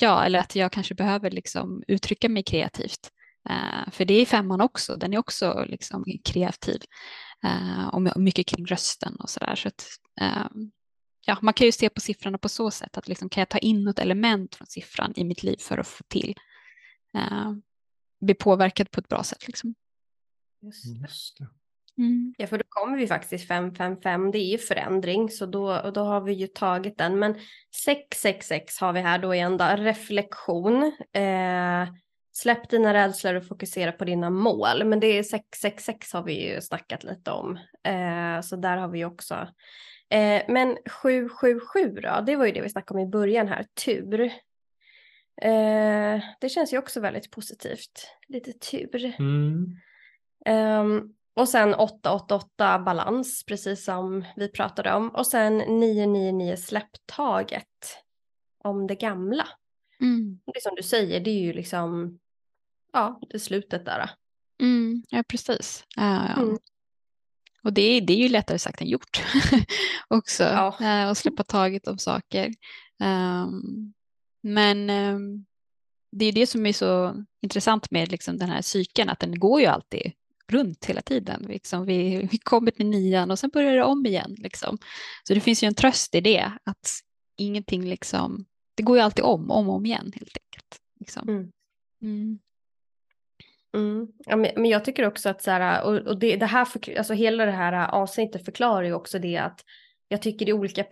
ja, eller att jag kanske behöver liksom uttrycka mig kreativt. Eh, för det är femman också, den är också liksom kreativ. Eh, och mycket kring rösten och sådär. Så att, eh, ja, man kan ju se på siffrorna på så sätt att liksom, kan jag ta in något element från siffran i mitt liv för att få till uh, bli påverkad på ett bra sätt. Liksom. Just det. Just det. Mm. Ja, för då kommer vi faktiskt 555. Det är ju förändring, så då, och då har vi ju tagit den. Men 666 har vi här då igen då, reflektion. Eh, släpp dina rädslor och fokusera på dina mål. Men det är 666 har vi ju snackat lite om. Eh, så där har vi också. Eh, men 777 då, det var ju det vi snackade om i början här, tur. Eh, det känns ju också väldigt positivt. Lite tur. Mm. Um, och sen 888 balans, precis som vi pratade om. Och sen 999 släpptaget om det gamla. Mm. Det som du säger, det är ju liksom, ja, det slutet där. Mm. Ja, precis. Uh, Mm. Och det, är- det är ju lättare sagt än gjort också, Ja. eh, att släppa taget om saker. Ehm, men ehm, det är det som är så intressant med liksom den här cykeln, att den går ju alltid runt hela tiden. Liksom vi, vi kommer till nian och sen börjar det om igen. Liksom. Så det finns ju en tröst i det, att ingenting liksom, det går ju alltid om, om och om igen helt enkelt. Liksom. Mm. Mm. Mm. Ja, men, men jag tycker också att så här, och, och det, det här, för, alltså hela det här avsnittet förklarar ju också det att jag tycker i olika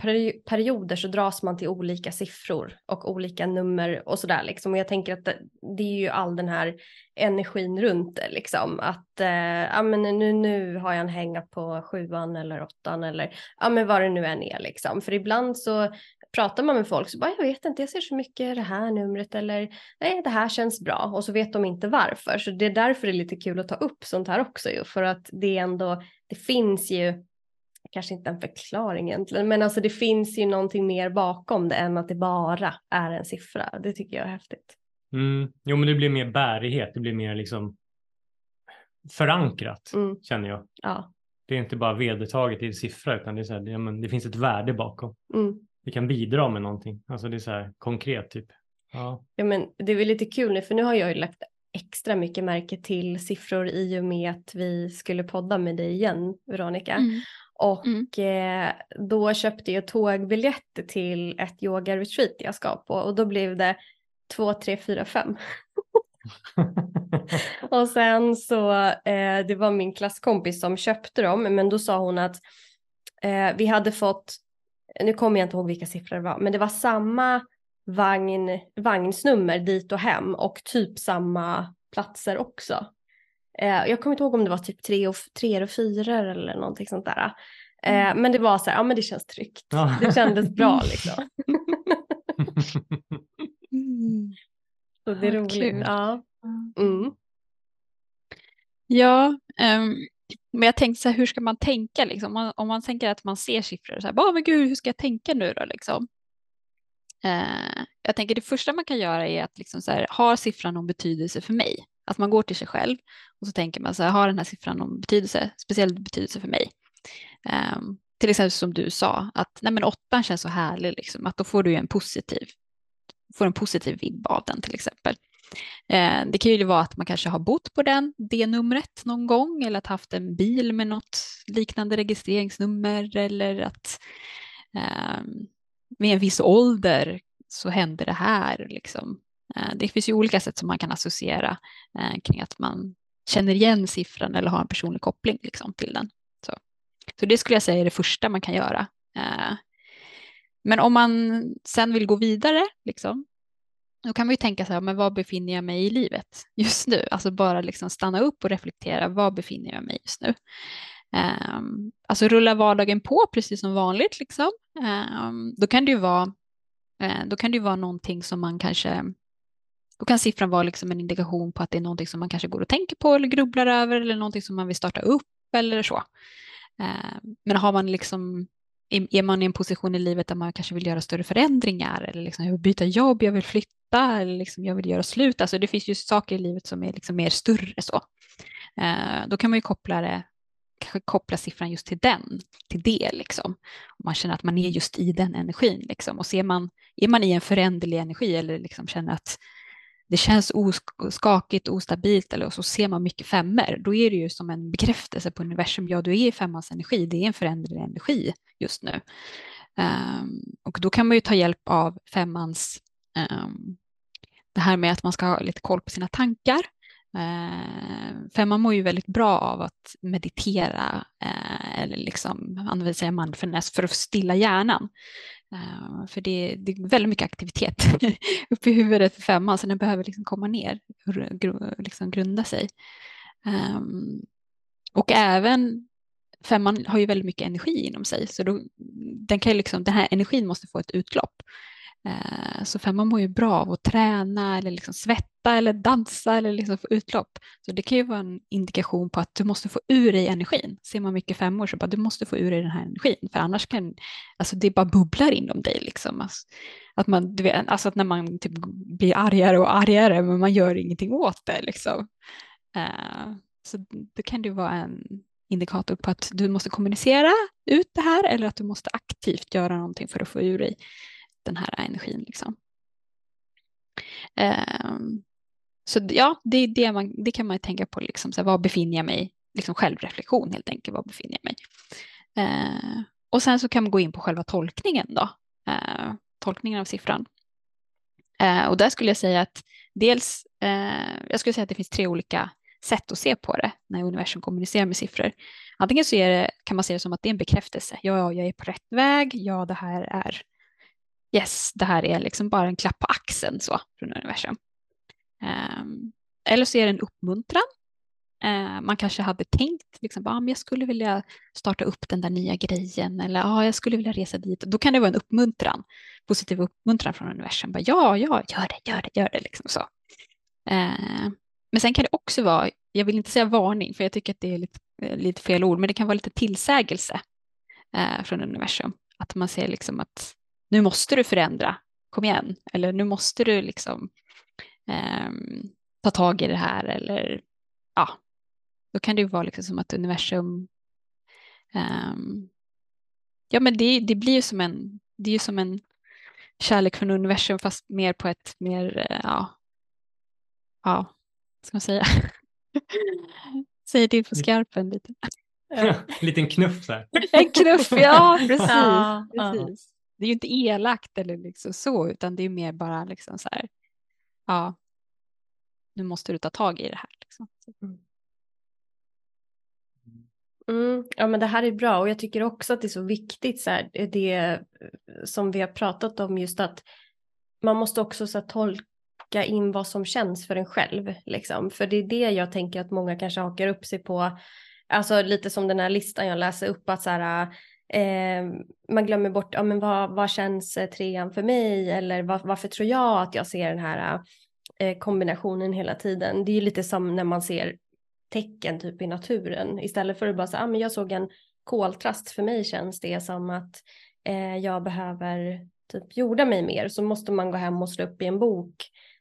perioder så dras man till olika siffror och olika nummer och sådär liksom. Och jag tänker att det, det är ju all den här energin runt det liksom. Att eh, ja, men nu, nu har jag en hänga på sjuan eller åttan eller ja, men vad det nu än är liksom. För ibland så pratar man med folk så bara jag vet inte, jag ser så mycket det här numret eller nej det här känns bra och så vet de inte varför. Så det är därför det är lite kul att ta upp sånt här också ju för att det ändå, det finns ju kanske inte en förklaring egentligen, men alltså det finns ju någonting mer bakom det än att det bara är en siffra. Det tycker jag är häftigt. Mm. Jo, men det blir mer bärighet. Det blir mer liksom förankrat, Mm, känner jag. ja. Det är inte bara vedertaget i siffror utan det, är så här, det, men det finns ett värde bakom. Mm. Det kan bidra med någonting. Alltså det är så här konkret typ. Ja. Ja, men det är väl lite kul nu för nu har jag ju lagt extra mycket märke till siffror i och med att vi skulle podda med dig igen Veronica. Mm. Och Mm. eh, då köpte jag tågbiljetter till ett yoga-retreat jag ska på och då blev det två, tre, fyra, fem. Och sen så, eh, det var min klasskompis som köpte dem, men då sa hon att eh, vi hade fått, nu kommer jag inte ihåg vilka siffror det var, men det var samma vagn, vagnsnummer dit och hem och typ samma platser också. Eh, jag kommer inte ihåg om det var typ tre och, tre och fyra eller någonting sånt där. Eh, men det var så här, ja men det känns tryggt. Ja. Det kändes bra liksom. Mm. Så det är Ja, roligt. Ja. Mm. Ja, ehm, men jag tänkte så här, hur ska man tänka liksom? Om man, om man tänker att man ser siffror så här, ah, men gud, hur ska jag tänka nu då liksom? Eh, jag tänker det första man kan göra är att liksom så här, har siffran någon betydelse för mig? Att man går till sig själv och så tänker man så här, har den här siffran någon betydelse, speciell betydelse för mig? Eh, till exempel som du sa, att nej men åttan känns så härlig, liksom, att då får du ju en positiv, får en positiv vibb av den till exempel. Eh, det kan ju vara att man kanske har bott på den, det numret någon gång eller att haft en bil med något liknande registreringsnummer eller att eh, vid en viss ålder så händer det här. Liksom. Eh, det finns ju olika sätt som man kan associera eh, kring att man känner igen siffran eller har en personlig koppling liksom, till den. Så. så det skulle jag säga är det första man kan göra. Eh, men om man sen vill gå vidare, liksom, då kan man ju tänka så här, men var befinner jag mig i livet just nu? Alltså bara liksom stanna upp och reflektera, var befinner jag mig just nu? Um, alltså rulla vardagen på precis som vanligt liksom. Um, då kan det ju vara, uh, då kan det ju vara någonting som man kanske, då kan siffran vara liksom en indikation på att det är någonting som man kanske går och tänker på eller grubblar över eller någonting som man vill starta upp eller så. Uh, men har man liksom är man i en position i livet där man kanske vill göra större förändringar eller liksom, jag vill byta jobb, jag vill flytta eller liksom, jag vill göra slut. Alltså det finns ju saker i livet som är liksom mer större så. Eh, då kan man ju koppla, det, kanske koppla siffran just till den, till det liksom. Om man känner att man är just i den energin liksom. Och ser man, är man i en föränderlig energi eller liksom känner att det känns oskakigt, ostabilt eller så ser man mycket femmor, då är det ju som en bekräftelse på universum. Ja, du är i femmans energi, det är en förändrad energi just nu. Um, och då kan man ju ta hjälp av femmans, um, det här med att man ska ha lite koll på sina tankar. Eh, för femman mår ju väldigt bra av att meditera eh, eller liksom använda sig av mindfulness för att stilla hjärnan. Eh, för det, det, är väldigt mycket aktivitet uppe i huvudet för femman så den behöver liksom komma ner och liksom grunda sig. Ehm, och även femman har ju väldigt mycket energi inom sig så då, den, kan liksom, den här energin måste få ett utlopp. Eh, så femman mår ju bra av att träna eller liksom svetta eller dansa eller liksom få utlopp. Så det kan ju vara en indikation på att du måste få ur dig energin. Ser man mycket femmor så bara du måste få ur dig den här energin för annars kan alltså det bara bubblar inom dig liksom. Alltså, att man, du vet, alltså att när man typ blir argare och argare men man gör ingenting åt det liksom. Uh, så då kan det vara en indikator på att du måste kommunicera ut det här eller att du måste aktivt göra någonting för att få ur dig den här energin. Liksom. Um, så ja, det, det, man, det kan man tänka på, liksom, så här, var befinner jag mig? Liksom självreflektion helt enkelt, var befinner jag mig? Uh, och sen så kan man gå in på själva tolkningen då, uh, tolkningen av siffran. Uh, och där skulle jag säga att dels, eh, jag skulle säga att det finns tre olika sätt att se på det när universum kommunicerar med siffror. Antingen så det, kan man se det som att det är en bekräftelse. Ja, jag är på rätt väg. Ja, det här är yes, det här är liksom bara en klapp på axeln så från universum. Um, eller så är det en uppmuntran. Uh, man kanske hade tänkt liksom, ah, men jag skulle vilja starta upp den där nya grejen eller ah, jag skulle vilja resa dit. Då kan det vara en uppmuntran, positiv uppmuntran från universum. Bara, ja, ja, gör det, gör det, gör det. Liksom så. Uh, men sen kan det också vara, jag vill inte säga varning för jag tycker att det är lite, eh, lite fel ord, men det kan vara lite tillsägelse uh, från universum. Att man ser liksom att nu måste du förändra, kom igen, eller nu måste du liksom eh, ta tag i det här eller ja, då kan det ju vara liksom som att universum Um, ja, men det, det blir ju som en, det är ju som en kärlek från universum fast mer på ett mer, eh, ja, ja, ska man säga? Säger det på skarpen lite. En liten knuff så här. En knuff, ja precis. Ja, precis. Det är ju inte elakt eller liksom så, utan det är mer bara liksom så här, ja, nu måste du ta tag i det här. Liksom. Mm. mm, ja men det här är bra och jag tycker också att det är så viktigt så här, eh, det eh, som vi har pratat om just att man måste också så här, tolka in vad som känns för en själv liksom. För det är det jag tänker att många kanske hakar upp sig på. Alltså lite som den här listan jag läser upp att så här, eh, man glömmer bort, ja men vad, vad känns eh, trean för mig eller var, varför tror jag att jag ser den här eh, eh, kombinationen hela tiden. Det är ju lite som när man ser tecken typ i naturen istället för att bara säga, ah, men jag såg en koltrast, för mig känns det som att eh, jag behöver typ jorda mig mer så måste man gå hem och slå upp i en bok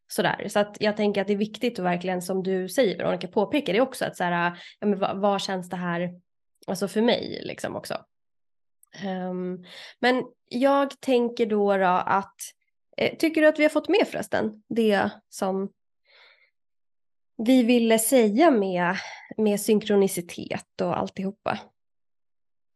sådär. Så att jag tänker att det är viktigt och verkligen som du säger Veronica påpekar det också att så här, ah, ja, men vad, vad känns det här alltså för mig liksom också. Um, men jag tänker då, då att eh, tycker du att vi har fått med förresten det som vi ville säga med, med synkronicitet och alltihopa?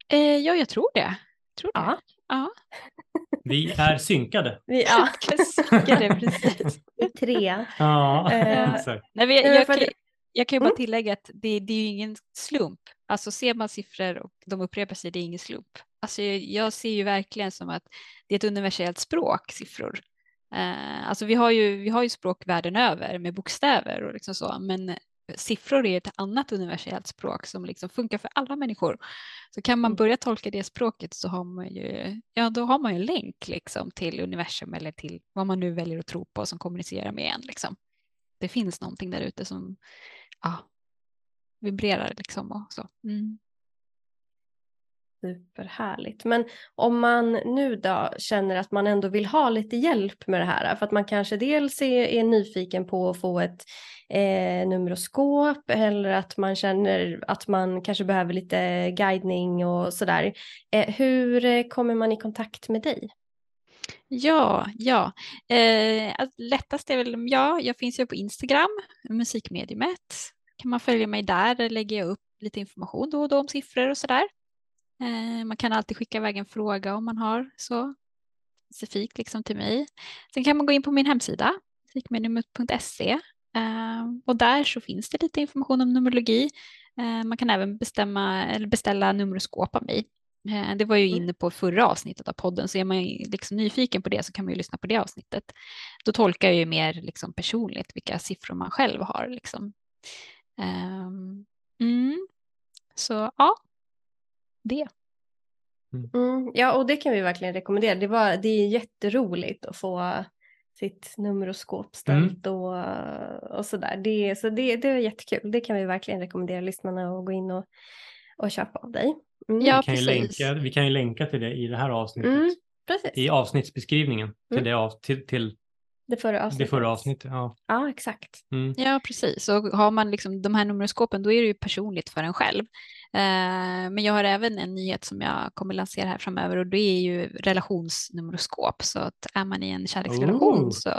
Eh, ja, jag tror det. Tror det. Ja. ja. Vi är synkade. Vi, ja, synkade, precis. Tre. Ja, Eh, exakt. Nej, men jag, jag, för kan, det- jag kan ju bara Mm. tillägga att det, det är ju ingen slump. Alltså ser man siffror och de upprepar sig, det är ingen slump. Alltså jag, ser ju verkligen som att det är ett universellt språk, siffror. Eh, alltså vi har, ju, vi har ju språk världen över med bokstäver och liksom så, men siffror är ett annat universellt språk som liksom funkar för alla människor. Så kan man Mm. börja tolka det språket så har man ju, ja, då har man en länk liksom till universum eller till vad man nu väljer att tro på som kommunicerar med en. Liksom. Det finns någonting där ute som ja, vibrerar liksom och så. Mm. Superhärligt. Men om man nu då känner att man ändå vill ha lite hjälp med det här, för att man kanske dels är, är nyfiken på att få ett eh, numeroskop eller att man känner att man kanske behöver lite guidning och sådär. Eh, hur eh, kommer man i kontakt med dig? Ja, ja. Eh, lättast är väl, ja, jag finns ju på Instagram, musikmediumet. Kan man följa mig där lägger jag upp lite information då och då om siffror och sådär. Eh, man kan alltid skicka iväg en fråga om man har så specifikt liksom till mig. Sen kan man gå in på min hemsida, musikmediumet.se eh, och där så finns det lite information om numerologi. Eh, man kan även bestämma, eller beställa numeroskop av mig. Det var ju inne på förra avsnittet av podden, så är man liksom nyfiken på det så kan man ju lyssna på det avsnittet. Då tolkar jag ju mer liksom personligt vilka siffror man själv har. Liksom. Ehm, mm. Så ja, det. Mm, ja, och det kan vi verkligen rekommendera. Det, var, det är jätteroligt att få sitt numeroskop ställt och, och sådär. Det, så det, det är jättekul. Det kan vi verkligen rekommendera lyssnarna att gå in och, och köpa av dig. Mm, Ja, vi, kan ju länka, vi kan ju länka till det i det här avsnittet. Mm, precis. I avsnittsbeskrivningen till, Mm. det, av, till, till Det förra det avsnittet. förra avsnittet. Ja. Ja, exakt. Mm. Ja, precis. Och har man liksom de här numeroskopen, då är det ju personligt för en själv. Eh, men jag har även en nyhet som jag kommer lansera här framöver och det är ju relationsnumeroskop. Så att är man i en kärleksrelation Oh. så,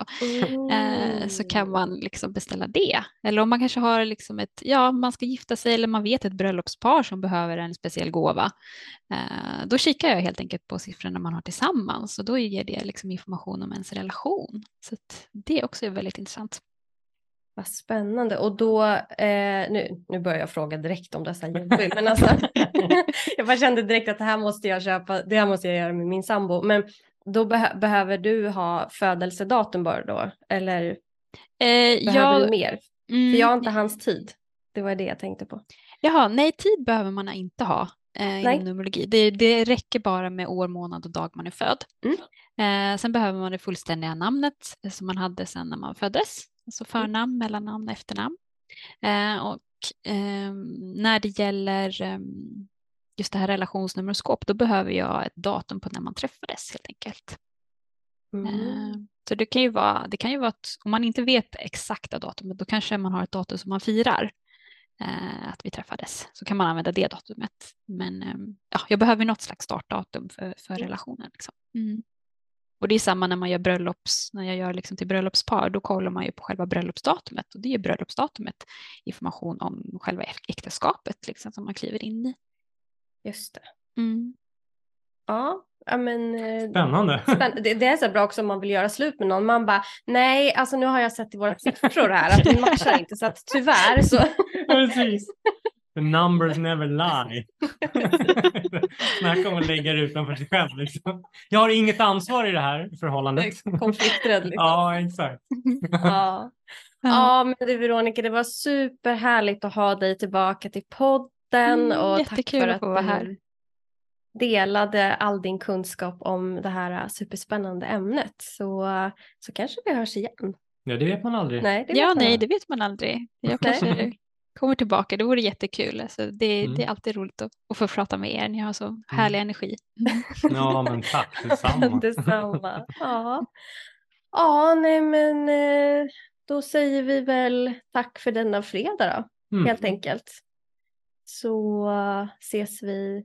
eh, så kan man liksom beställa det. Eller om man kanske har liksom ett, ja, man ska gifta sig eller man vet ett bröllopspar som behöver en speciell gåva. Eh, då kikar jag helt enkelt på siffrorna man har tillsammans och då ger det liksom information om ens relation. Så att det också är väldigt intressant. Vad spännande. Och då, eh, nu, nu börjar jag fråga direkt om dessa jobbigt, men alltså, jag bara kände direkt att det här måste jag köpa, det här måste jag göra med min sambo. Men då beh- behöver du ha födelsedatum bara då? Eller Eh, behöver jag, du mer? mm, För jag har inte hans tid. Det var det jag tänkte på. Jaha, nej, tid behöver man inte ha eh, inom numerologi. Det, det räcker bara med år, månad och dag man är född. Mm. Eh, sen behöver man det fullständiga namnet som man hade sen när man föddes. Alltså förnamn, mellannamn, efternamn. Eh, och ehm, när det gäller ehm, just det här relationsnumeroskop, då behöver jag ett datum på när man träffades helt enkelt. Mm. Eh, Så det kan ju vara, det kan ju vara att om man inte vet exakta datumet, då kanske man har ett datum som man firar. eh, att vi träffades. Så kan man använda det datumet. Men eh, ja, jag behöver något slags startdatum för, för relationen. Liksom. Mm. Och det är samma när man gör bröllops, när jag gör liksom till bröllopspar, då kollar man ju på själva bröllopsdatumet och det är bröllopsdatumet information om själva äktenskapet liksom, som man kliver in i. Just det. Mm. Ja, ja men eh, Spännande. spänn- det, det är så bra också om man vill göra slut med någon. Man bara, nej, alltså nu har jag sett i våra siffror här att vi matchar inte så att tyvärr så. Precis. The numbers never lie. Snacka om att lägga det utanför sig själv. Liksom. Jag har inget ansvar i det här förhållandet. Konflikträdd. Liksom. Ja, exakt. Ja. ja, men du Veronica, det var superhärligt att ha dig tillbaka till podden Mm, och tack för att att du här. delade all din kunskap om det här superspännande ämnet. Så, så kanske vi hörs igen. Ja, det vet man aldrig. Nej, det vet Ja, man nej, det vet man aldrig. Jag kanske kommer tillbaka, det vore jättekul. Alltså, det, Mm. det är alltid roligt att, att få prata med er, ni har så härlig energi. Ja, men tack detsamma. Detsamma. Ja. ja, nej men eh, då säger vi väl tack för denna fredag då, Mm. helt enkelt. Så eh, ses vi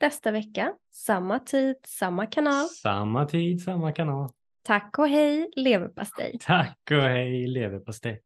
nästa vecka, samma tid, samma kanal. Samma tid, samma kanal. Tack och hej, leverpastej. Tack och hej leverpastej.